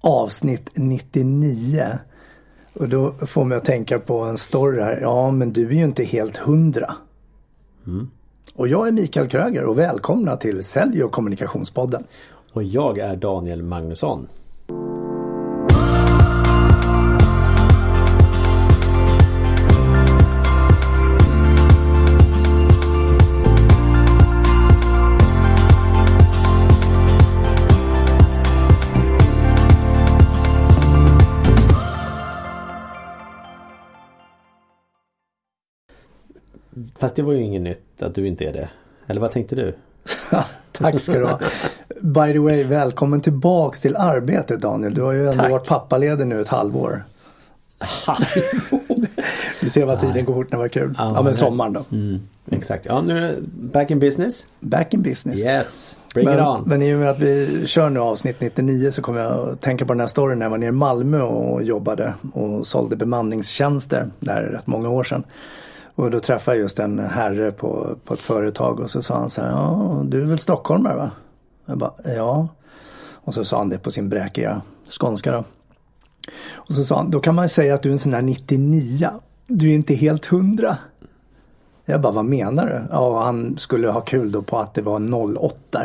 avsnitt 99. Och då får mig att tänka på en story här. Ja, men du är ju inte helt hundra. Och jag är Mikael Kröger och välkomna till Sälj och kommunikationspodden. Och jag är Daniel Magnusson. Fast det var ju inget nytt att du inte är det. Eller vad tänkte du? Tack ska du ha. By the way, välkommen tillbaks till arbetet Daniel. Du har ju ändå Tack. varit pappaledig nu ett halvår. Vi ser vad tiden går fort när det var kul. Ja, Ja, men sommaren då. Mm, exakt. Ja, nu är det back in business. Back in business. Yes, bring it Men, on. men i och med att vi kör nu avsnitt 99 så kommer jag att tänka på den här storyn när jag var nere i Malmö och jobbade och sålde bemanningstjänster där rätt många år sedan. Och då träffade jag just en herre på, på ett företag och så sa han så här, ja du är väl stockholmare va? Jag bara, ja. Och så sa han det på sin bräkiga skånska då. Och så sa han, då kan man säga att du är en sån här 99. Du är inte helt hundra. Jag bara, vad menar du? Ja, han skulle ha kul då på att det var 08.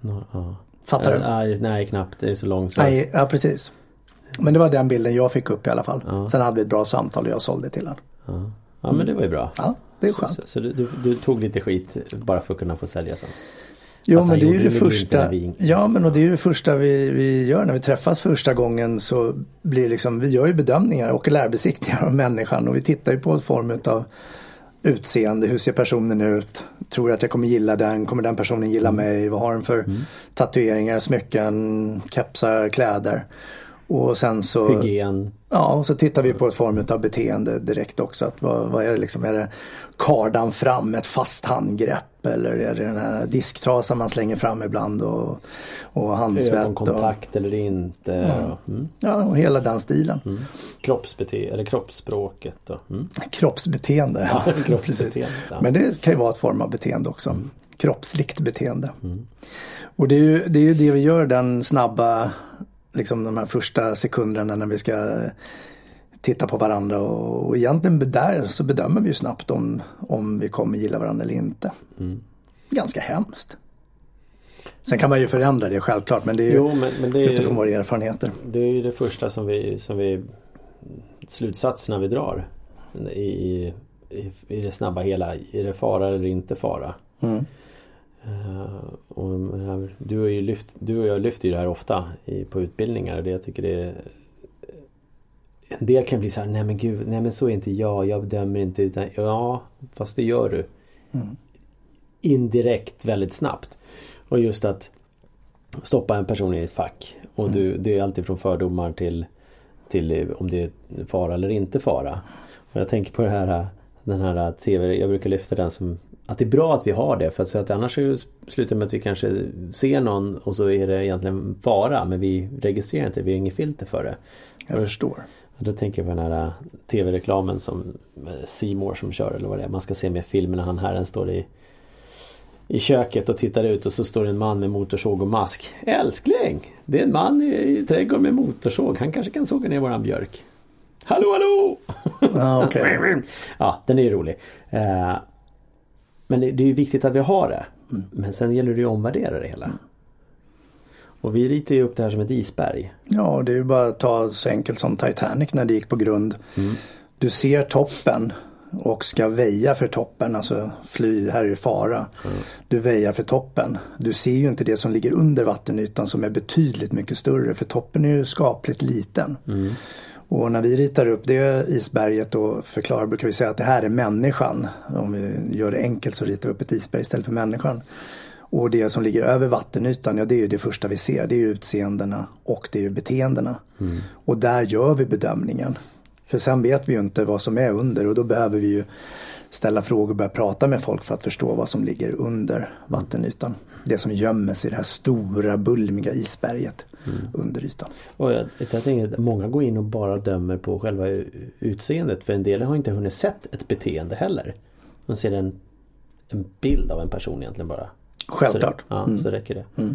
No, ja. Fattar du? Nej, nej, knappt. Det är så långt så. Nej, ja precis. Men det var den bilden jag fick upp i alla fall. Ja. Sen hade vi ett bra samtal och jag sålde till honom. Ja. ja, men det var ju bra. Ja, det är skönt. så, så du, du, tog lite skit bara för att kunna få sälja sen? Jo, Fast men det är ju det första. vi- Ja, men och det är det första vi, vi gör när vi träffas första gången så blir liksom, vi gör ju bedömningar och lärbesiktningar av människan och vi tittar ju på en form av utseende, hur ser personen ut? Tror jag att jag kommer gilla den? Kommer den personen gilla Mm. mig? Vad har den för tatueringar, smycken, kepsar, kläder? Och sen så Hygien. Ja, och så tittar vi på ett form av beteende direkt också. Att vad, vad är det liksom? Är det kardan fram ett fast handgrepp? Eller är det den här disktrasan man slänger fram ibland och, och handsvett? Och, Ögonkontakt eller inte. Mm. ja, och hela den stilen. Mm. Kroppsbete eller kroppsspråket. Och, mm. Kroppsbeteende. Ja, kroppsbeteende. Ja. Men det kan ju vara ett form av beteende också. Kroppsligt beteende. Och det är, ju, det är ju det vi gör den snabba, liksom de här första sekunderna när vi ska titta på varandra och, och egentligen där så bedömer vi ju snabbt om, om vi kommer gilla varandra eller inte. Ganska hemskt. Sen kan man ju förändra det självklart men det är ju Jo, men, men det är utifrån ju våra erfarenheter. det, är ju det första som vi, som vi slutsatserna vi drar i, i, i det snabba hela. Är det fara eller inte fara? Mm. Eh, och här- du, ju lyft, du och jag lyfter ju det här ofta i, på utbildningar. och Det jag tycker det är En del kan bli så här, nej men gud, nej men så är inte jag, jag bedömer inte utan ja, fast det gör du. Mm. Indirekt väldigt snabbt. Och just att stoppa en person i ett fack. Och du, det är alltid från fördomar till, till eh, om det är fara eller inte fara. Och jag tänker på det här, den här TV, jag brukar lyfta den som att det är bra att vi har det för att, så att annars slutar med att vi kanske ser någon och så är det egentligen fara men vi registrerar inte, vi har inget filter för det. Jag förstår. Och då tänker jag på den här TV-reklamen som Seymour som kör eller vad det är. Man ska se med filmen när han herren står i i köket och tittar ut och så står det en man med motorsåg och mask. Älskling! Det är en man i, i trädgården med motorsåg. Han kanske kan såga ner våran björk. Hallå hallå! Ja, okej. ja, den är ju rolig. Men det, det är ju viktigt att vi har det. Men sen gäller det ju att omvärdera det hela. Och vi ritar ju upp det här som ett isberg. Ja, det är ju bara att ta så enkelt som Titanic när det gick på grund. Du ser toppen och ska väja för toppen, alltså fly, här är fara. Du väjar för toppen. Du ser ju inte det som ligger under vattenytan som är betydligt mycket större för toppen är ju skapligt liten. Och när vi ritar upp det isberget och förklarar brukar vi säga att det här är människan. Om vi gör det enkelt så ritar vi upp ett isberg istället för människan. Och det som ligger över vattenytan, ja det är ju det första vi ser. Det är ju utseendena och det är ju beteendena. Och där gör vi bedömningen. För sen vet vi ju inte vad som är under och då behöver vi ju ställa frågor och börja prata med folk för att förstå vad som ligger under vattenytan. Det som gömmer sig i det här stora bulmiga isberget under ytan. Och jag, jag tänker att många går in och bara dömer på själva utseendet. För en del har inte hunnit sett ett beteende heller. De ser en, en bild av en person egentligen bara. Självklart. Så, ja, Mm. så räcker det.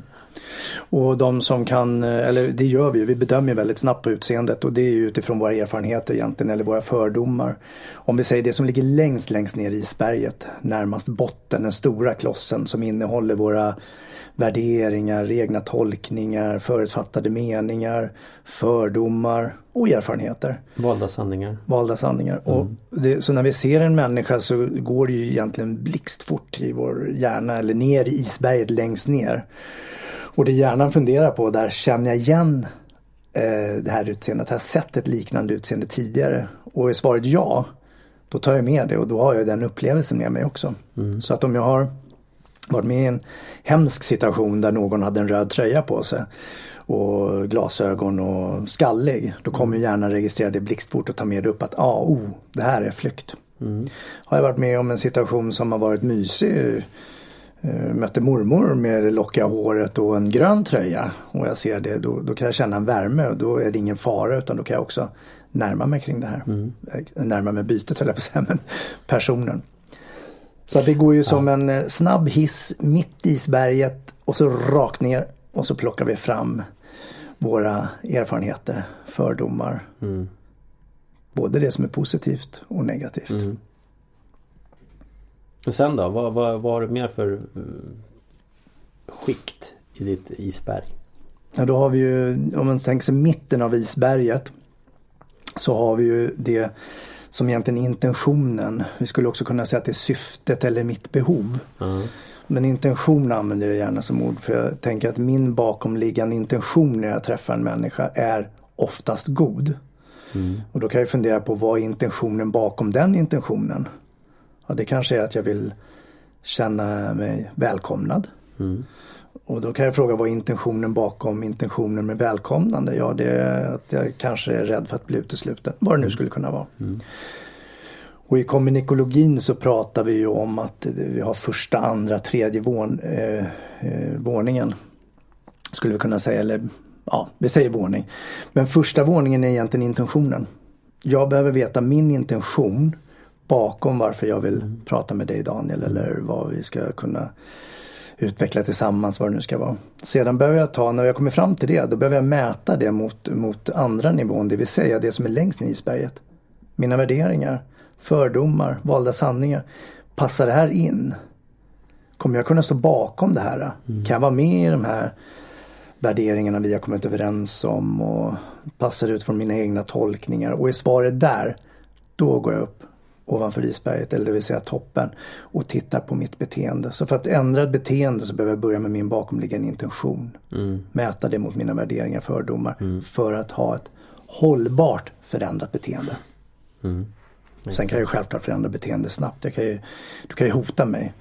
Och de som kan, eller det gör vi ju, vi bedömer väldigt snabbt på utseendet och det är utifrån våra erfarenheter egentligen eller våra fördomar. Om vi säger det som ligger längst längst ner i isberget, närmast botten, den stora klossen som innehåller våra värderingar, egna tolkningar, förutfattade meningar, fördomar och erfarenheter. Valda sanningar. Valda sanningar. Och det, så när vi ser en människa så går det ju egentligen blixtfort i vår hjärna eller ner i isberget längst ner. Och det hjärnan funderar på där känner jag igen eh, det här utseendet? Har jag sett ett liknande utseende tidigare? Och är svaret ja, då tar jag med det och då har jag den upplevelsen med mig också. Så att om jag har varit med i en hemsk situation där någon hade en röd tröja på sig och glasögon och skallig. Då kommer hjärnan registrera det blixtfort och ta med det upp att ah, oh, det här är flykt. Har jag varit med om en situation som har varit mysig eh, mötte mormor med det lockiga håret och en grön tröja och jag ser det då, då kan jag känna en värme och då är det ingen fara utan då kan jag också närma mig kring det här. Eh, Närma mig bytet höll jag på att säga men personen. Så att det går ju som en eh, snabb hiss mitt i isberget och så rakt ner och så plockar vi fram våra erfarenheter, fördomar. Mm. Både det som är positivt och negativt. Mm. Och sen då? Vad, vad, vad har du mer för eh, skikt i ditt isberg? Ja, då har vi ju, om man tänker sig mitten av isberget så har vi ju det som egentligen är intentionen. Vi skulle också kunna säga att det är syftet eller mitt behov. Ja. Men intention använder jag gärna som ord för jag tänker att min bakomliggande intention när jag träffar en människa är oftast god. Och då kan jag fundera på vad är intentionen bakom den intentionen? Ja, det kanske är att jag vill känna mig välkomnad. Mm. Och då kan jag fråga vad är intentionen bakom intentionen med välkomnande? Ja, det är att jag kanske är rädd för att bli utesluten. Vad det nu skulle kunna vara. Och i kommunikologin så pratar vi ju om att vi har första, andra, tredje vån, eh, eh, våningen. Skulle vi kunna säga, eller ja, vi säger våning. Men första våningen är egentligen intentionen. Jag behöver veta min intention bakom varför jag vill prata med dig Daniel eller vad vi ska kunna utveckla tillsammans vad det nu ska vara. Sedan behöver jag ta, när jag kommer fram till det, då behöver jag mäta det mot, mot andra nivån, det vill säga det som är längst ner i isberget. Mina värderingar, fördomar, valda sanningar. Passar det här in? Kommer jag kunna stå bakom det här? Kan jag vara med i de här värderingarna vi har kommit överens om och passar ut från mina egna tolkningar? Och är svaret där, då går jag upp ovanför isberget, eller det vill säga toppen och tittar på mitt beteende. Så för att ändra ett beteende så behöver jag börja med min bakomliggande intention. Mm. Mäta det mot mina värderingar, fördomar för att ha ett hållbart förändrat beteende. Mm. Sen kan jag ju självklart förändra beteende snabbt. Jag kan ju, du kan ju hota mig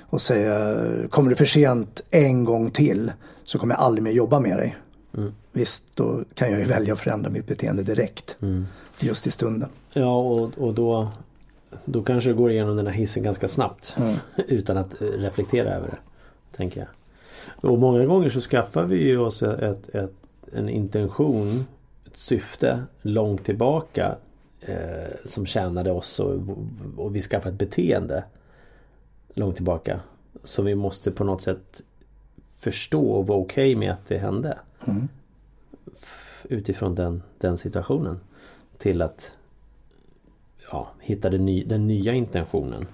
och säga kommer du för sent en gång till så kommer jag aldrig mer jobba med dig. Mm. Visst, då kan jag ju välja att förändra mitt beteende direkt. Mm. Just i stunden. Ja och, och då Då kanske du går igenom den här hissen ganska snabbt Mm. Utan att eh, reflektera över det Tänker jag Och många gånger så skaffar vi ju oss ett, ett, en intention Ett syfte långt tillbaka eh, Som tjänade oss och, och vi skaffar ett beteende Långt tillbaka Som vi måste på något sätt Förstå och vara okej med att det hände Mm. Utifrån den, den situationen Till att ja, hitta den, ny, den nya intentionen.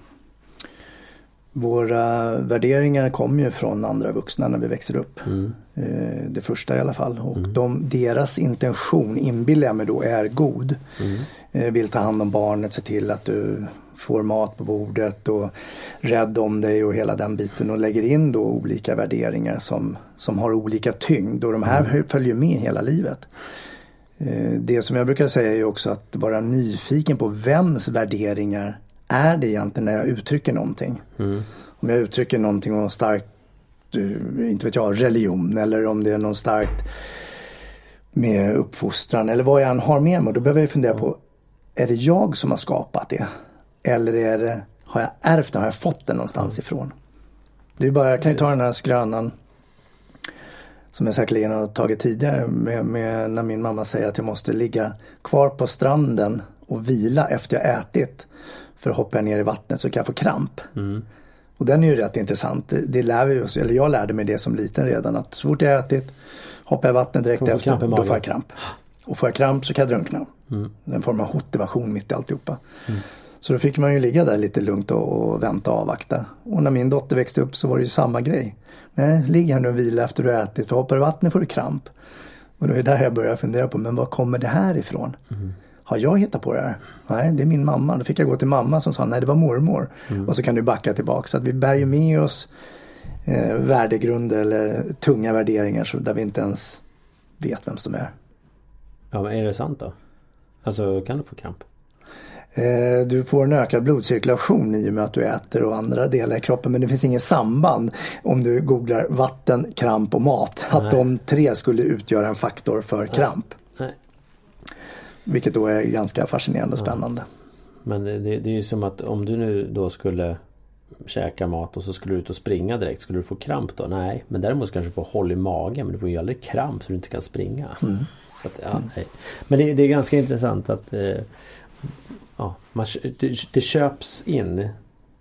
Våra värderingar kommer ju från andra vuxna när vi växer upp. Mm. Eh, Det första i alla fall. Och de, deras intention inbillar jag mig då är god. Mm. Eh, Vill ta hand om barnet, se till att du får mat på bordet och rädd om dig och hela den biten och lägger in då olika värderingar som, som har olika tyngd och de här följer med hela livet. Eh, Det som jag brukar säga är också att vara nyfiken på vems värderingar är det egentligen när jag uttrycker någonting. Mm. Om jag uttrycker någonting om starkt, eh, inte vet jag, religion eller om det är något starkt med uppfostran eller vad jag än har med mig. Då behöver jag fundera på, är det jag som har skapat det? Eller är det, har jag ärvt det? Har jag fått det någonstans ifrån? Det är bara, jag kan ju ta den här skrönan som jag säkerligen har tagit tidigare med, med när min mamma säger att jag måste ligga kvar på stranden och vila efter jag ätit. För hoppar jag ner i vattnet så kan jag få kramp. Mm. Och den är ju rätt intressant. Det, lär vi oss, eller jag lärde mig det som liten redan att så fort jag ätit hoppar jag i vattnet direkt efter, då får jag kramp. Och får jag kramp så kan jag drunkna. Mm. En form av motivation mitt i alltihopa. Mm. Så då fick man ju ligga där lite lugnt och, och, vänta och avvakta. Och när min dotter växte upp så var det ju samma grej. Nej, ligg här nu och vila efter du ätit för hoppar du vattnet får du kramp. Och då är det där jag börjar fundera på, men var kommer det här ifrån? Mm. Har jag hittat på det här? Nej, det är min mamma. Då fick jag gå till mamma som sa, nej det var mormor. Mm. Och så kan du backa tillbaka. Så att vi bär ju med oss eh, värdegrunder eller tunga värderingar så där vi inte ens vet vem som är. Ja, men är det sant då? Alltså kan du få kramp? Eh, du får en ökad blodcirkulation i och med att du äter och andra delar i kroppen men det finns ingen samband om du googlar vatten, kramp och mat. Nej. Att de tre skulle utgöra en faktor för kramp. Nej. Vilket då är ganska fascinerande och spännande. Men det, det, är ju som att om du nu då skulle käka mat och så skulle du ut och springa direkt. Skulle du få kramp då? Nej, men däremot kanske du få håll i magen men du får ju aldrig kramp så du inte kan springa. Mm. Så att, ja, nej. Men det, det, är ganska intressant att eh, ja, man, det, det, köps in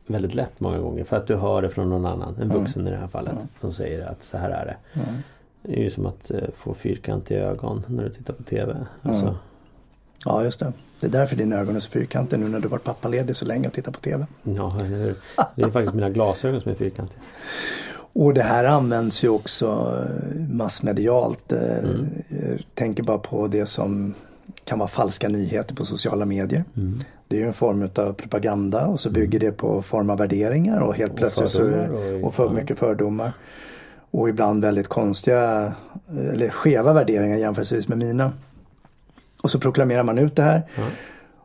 väldigt lätt många gånger för att du hör det från någon annan, en vuxen mm. i det här fallet, mm. som säger att så här är det. Mm. Det är ju som att eh, få fyrkantiga ögon när du tittar på TV. Alltså. Ja just det. Det är därför dina ögon är så fyrkantiga nu när du varit pappaledig så länge och tittar på TV. Ja, det är faktiskt mina glasögon som är fyrkantiga. Och det här används ju också eh, massmedialt. Eh, mm. Jag tänker bara på det som kan vara falska nyheter på sociala medier. Mm. Det är ju en form av propaganda och så mm. bygger det på form av värderingar och helt och plötsligt så och, och för mycket fördomar. Och ibland väldigt konstiga eller skeva värderingar jämförelsevis med mina. Och så proklamerar man ut det här. Mm.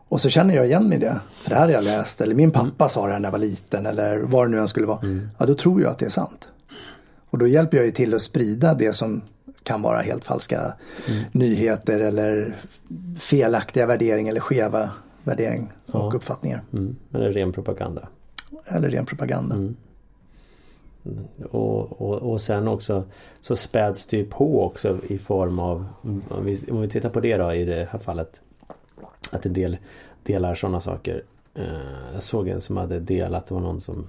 Och så känner jag igen mig i det. För det här har jag läst. Eller min pappa mm. sa det här när jag var liten. Eller vad det nu än skulle vara. Mm. Ja, då tror jag att det är sant. Och då hjälper jag ju till att sprida det som kan vara helt falska mm. nyheter eller felaktiga värderingar eller skeva värderingar ja. och uppfattningar. Mm. Eller ren propaganda. Eller ren propaganda. Mm. Och, och, och sen också så späds det ju på också i form av om vi, om vi tittar på det då i det här fallet Att en del delar sådana saker eh, Jag såg en som hade delat, det var någon som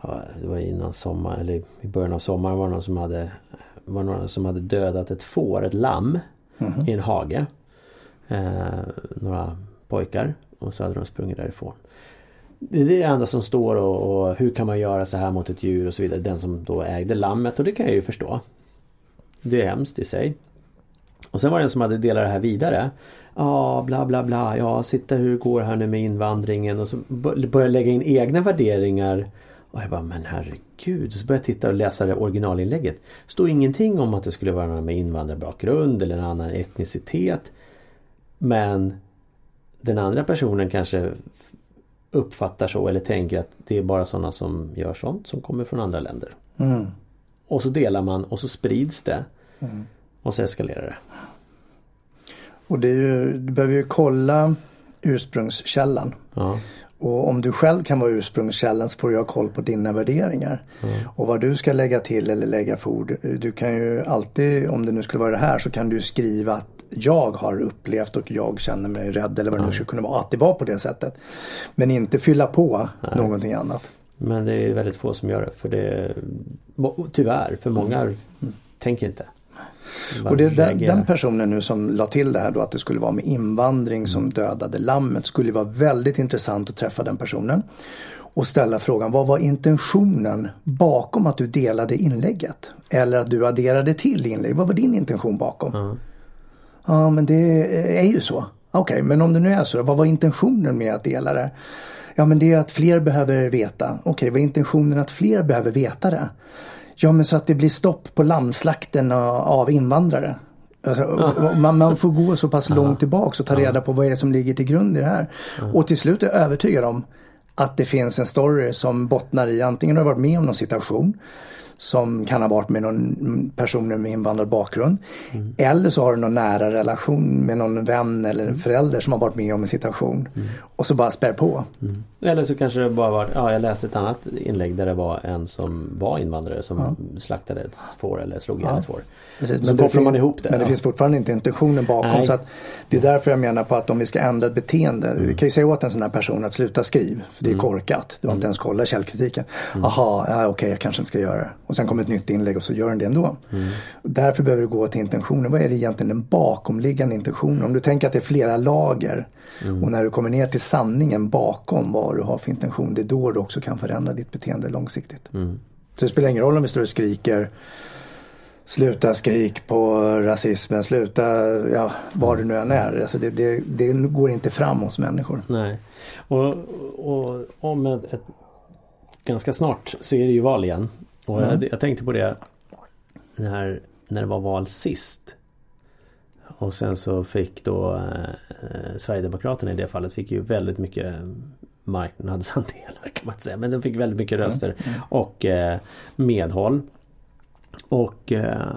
ja, Det var innan sommar eller i början av sommaren var det någon som hade var någon som hade dödat ett får, ett lamm mm i en hage. Eh, några pojkar och så hade de sprungit därifrån. Det är det enda som står och, och, hur kan man göra så här mot ett djur och så vidare. Den som då ägde lammet och det kan jag ju förstå. Det är hemskt i sig. Och sen var det en som hade delat det här vidare. Ja, bla bla bla. Ja, sitta hur det går här nu med invandringen och så börjar lägga in egna värderingar och jag bara, men herregud. Så började jag titta och läsa det originalinlägget. Står ingenting om att det skulle vara någon med invandrarbakgrund eller en annan etnicitet. Men den andra personen kanske uppfattar så eller tänker att det är bara sådana som gör sånt som kommer från andra länder. Mm. Och så delar man och så sprids det. Mm. Och så eskalerar det. Och det ju, du behöver ju kolla ursprungskällan. Ja. Och om du själv kan vara ursprungskällan så får du ha koll på dina värderingar. Mm. Och vad du ska lägga till eller lägga för ord. Du kan ju alltid, om det nu skulle vara det här, så kan du skriva att jag har upplevt och jag känner mig rädd eller vad det mm. nu skulle kunna vara. Att det var på det sättet. Men inte fylla på Nej. någonting annat. Men det är väldigt få som gör det. För det tyvärr, för många mm. tänker inte. Och det, den, den, personen nu som la till det här då att det skulle vara med invandring som mm. dödade lammet skulle vara väldigt intressant att träffa den personen. Och ställa frågan vad var intentionen bakom att du delade inlägget? Eller att du adderade till inlägg. Vad var din intention bakom? Mm. Ja men det är ju så. Okej okay, men om det nu är så, vad var intentionen med att dela det? Ja men det är att fler behöver veta. Okej, okay, vad är intentionen att fler behöver veta det? Ja men så att det blir stopp på lammslakten av invandrare. Alltså, man, man, får gå så pass långt tillbaks och ta reda på vad är det som ligger till grund i det här. Och till slut är jag övertygad om att det finns en story som bottnar i antingen har du varit med om någon situation som kan ha varit med någon personer med invandrad bakgrund. Mm. Eller så har du någon nära relation med någon vän eller mm. förälder som har varit med om en situation. Mm. Och så bara spär på. Mm. Eller så kanske det bara var, ja jag läste ett annat inlägg där det var en som var invandrare som ja. slaktade ett får eller slog ihjäl ja. ett får. Precis, så kopplar man ihop det. Men det ja. finns fortfarande inte intentionen bakom. Nej. Så att det är därför jag menar på att om vi ska ändra ett beteende. Mm. Vi kan ju säga åt en sån här person att sluta skriv. För det är mm. korkat. Du har inte ens kollat källkritiken. Jaha, ja, okej okay, jag kanske inte ska göra det. Och sen kommer ett nytt inlägg och så gör den det ändå. Mm. Därför behöver du gå till intentionen. Vad är det egentligen den bakomliggande intentionen? Om du tänker att det är flera lager mm. och när du kommer ner till sanningen bakom vad du har för intention. Det är då du också kan förändra ditt beteende långsiktigt. Mm. Så det spelar ingen roll om vi står och skriker Sluta skrik på rasismen, sluta, ja vad det nu än är. Alltså det, det, det går inte fram hos människor. Nej. Och, och om ett, ganska snart så är det ju val igen. Och mm. jag, jag, tänkte på det när, när det var val sist. Och sen så fick då eh, Sverigedemokraterna i det fallet fick ju väldigt mycket marknadsandelar kan man säga. Men de fick väldigt mycket röster mm. Mm. och eh, medhåll. Och eh,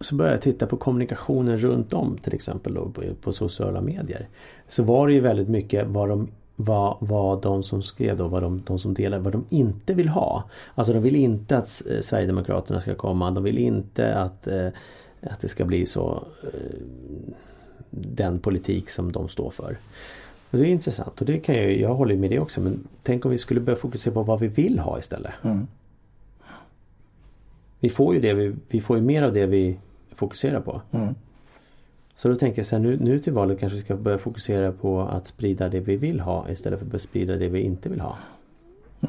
så började jag titta på kommunikationen runt om till exempel då, på, på sociala medier. Så var det ju väldigt mycket vad de vad, vad de som skrev då, vad de, de som delar, vad de inte vill ha. Alltså de vill inte att eh, Sverigedemokraterna ska komma. De vill inte att, eh, att det ska bli så eh, den politik som de står för. Och det är intressant och det kan jag, jag håller med det också men tänk om vi skulle börja fokusera på vad vi vill ha istället. Mm. Vi får ju det, vi, vi får ju mer av det vi fokuserar på. Mm. Så då tänker jag så här, nu, nu till valet kanske vi ska börja fokusera på att sprida det vi vill ha istället för att sprida det vi inte vill ha.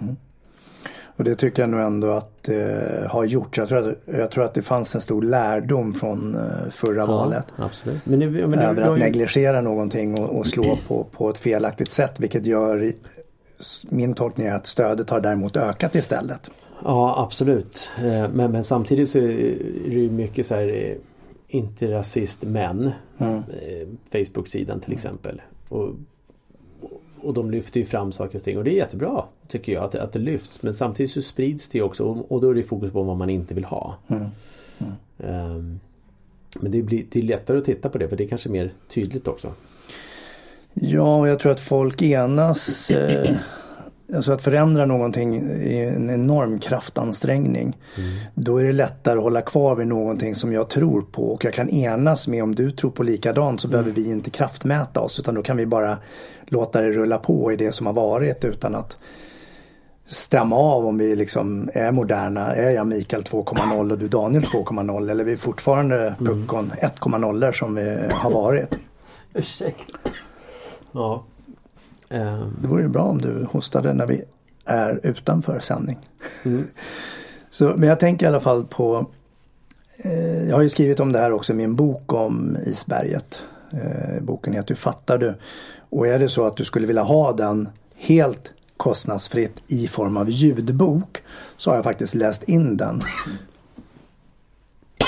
Mm. Och det tycker jag nog ändå att det har gjort. Jag tror att, jag tror att det fanns en stor lärdom från eh, förra ja, valet. Absolut. Men nu, men nu, Över att ju... negligera någonting och, och slå på, på ett felaktigt sätt vilket gör min tolkning är att stödet har däremot ökat istället. Ja absolut. Eh, men, men samtidigt så är det ju mycket så här eh, inte rasist men mm. Eh, Facebook-sidan till exempel. Och, och de lyfter ju fram saker och ting och det är jättebra tycker jag att, att det lyfts. Men samtidigt så sprids det också och då är det fokus på vad man inte vill ha. Mm. Mm. Um, men det, blir, det är lättare att titta på det för det är kanske mer tydligt också. Ja, och jag tror att folk enas eh, Alltså att förändra någonting är en enorm kraftansträngning. Mm. Då är det lättare att hålla kvar vid någonting som jag tror på och jag kan enas med om du tror på likadant så mm. behöver vi inte kraftmäta oss utan då kan vi bara låta det rulla på i det som har varit utan att stämma av om vi liksom är moderna. Är jag Mikael 2.0 och du Daniel 2.0 eller är vi fortfarande mm. puckon 1.0 som vi har varit? Ursäkta. Ja. Um. Det vore ju bra om du hostade när vi är utanför sändning. Mm. Så, men jag tänker i alla fall på eh, Jag har ju skrivit om det här också i min bok om isberget. Eh, boken heter Hur fattar du? Och är det så att du skulle vilja ha den helt kostnadsfritt i form av ljudbok så har jag faktiskt läst in den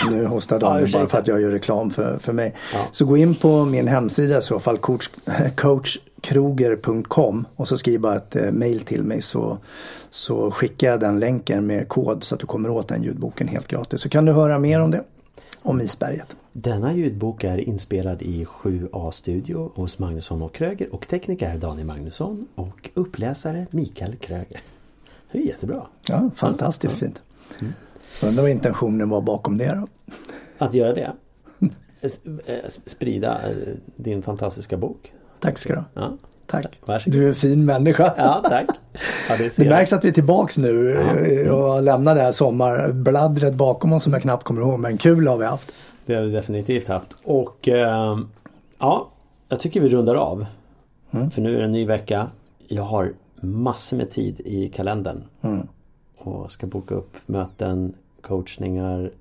nu hostar Daniel ja, bara för att jag gör reklam för, för mig. Ja. Så gå in på min hemsida i så fall, coach, coachkroger.com och så skriv bara ett eh, mail till mig så, så skickar jag den länken med kod så att du kommer åt den ljudboken helt gratis. Så kan du höra mer om det, om isberget. Denna ljudbok är inspelad i 7A-studio hos Magnusson och Kröger och tekniker är Daniel Magnusson och uppläsare Mikael Kröger. Det är jättebra. Ja, fantastiskt ja. fint. Mm. Undrar vad intentionen var bakom det då? Att göra det? Sprida eh, din fantastiska bok. Tack ska du ha. Ja. Tack. tack. Du är en fin människa. Ja, tack. Ja, det, det märks att vi är tillbaks nu ja. och lämnar det här sommarbladdret bakom oss som jag knappt kommer ihåg. Men kul har vi haft. Det har vi definitivt haft. Och eh, ja, jag tycker vi rundar av. Mm. För nu är det en ny vecka. Jag har massor med tid i kalendern. Mm. Och ska boka upp möten, coachningar.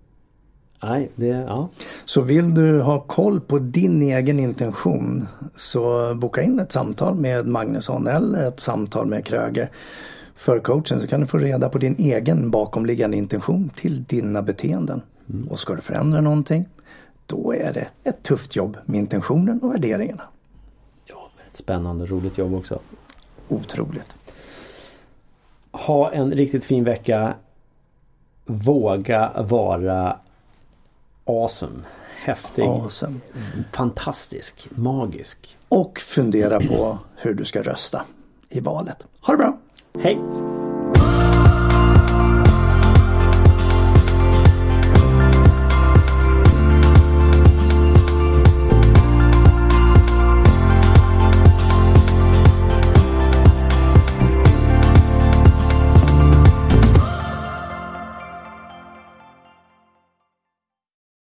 Nej, det, ja. Så vill du ha koll på din egen intention så boka in ett samtal med Magnusson eller ett samtal med Kröger för coachen så kan du få reda på din egen bakomliggande intention till dina beteenden. Mm. Och ska du förändra någonting då är det ett tufft jobb med intentionen och värderingarna. Ja, ett spännande och roligt jobb också. Otroligt. Ha en riktigt fin vecka. Våga vara awesome. Häftig. Awesome. Fantastisk. Magisk. Och fundera på hur du ska rösta i valet. Ha det bra! Hej!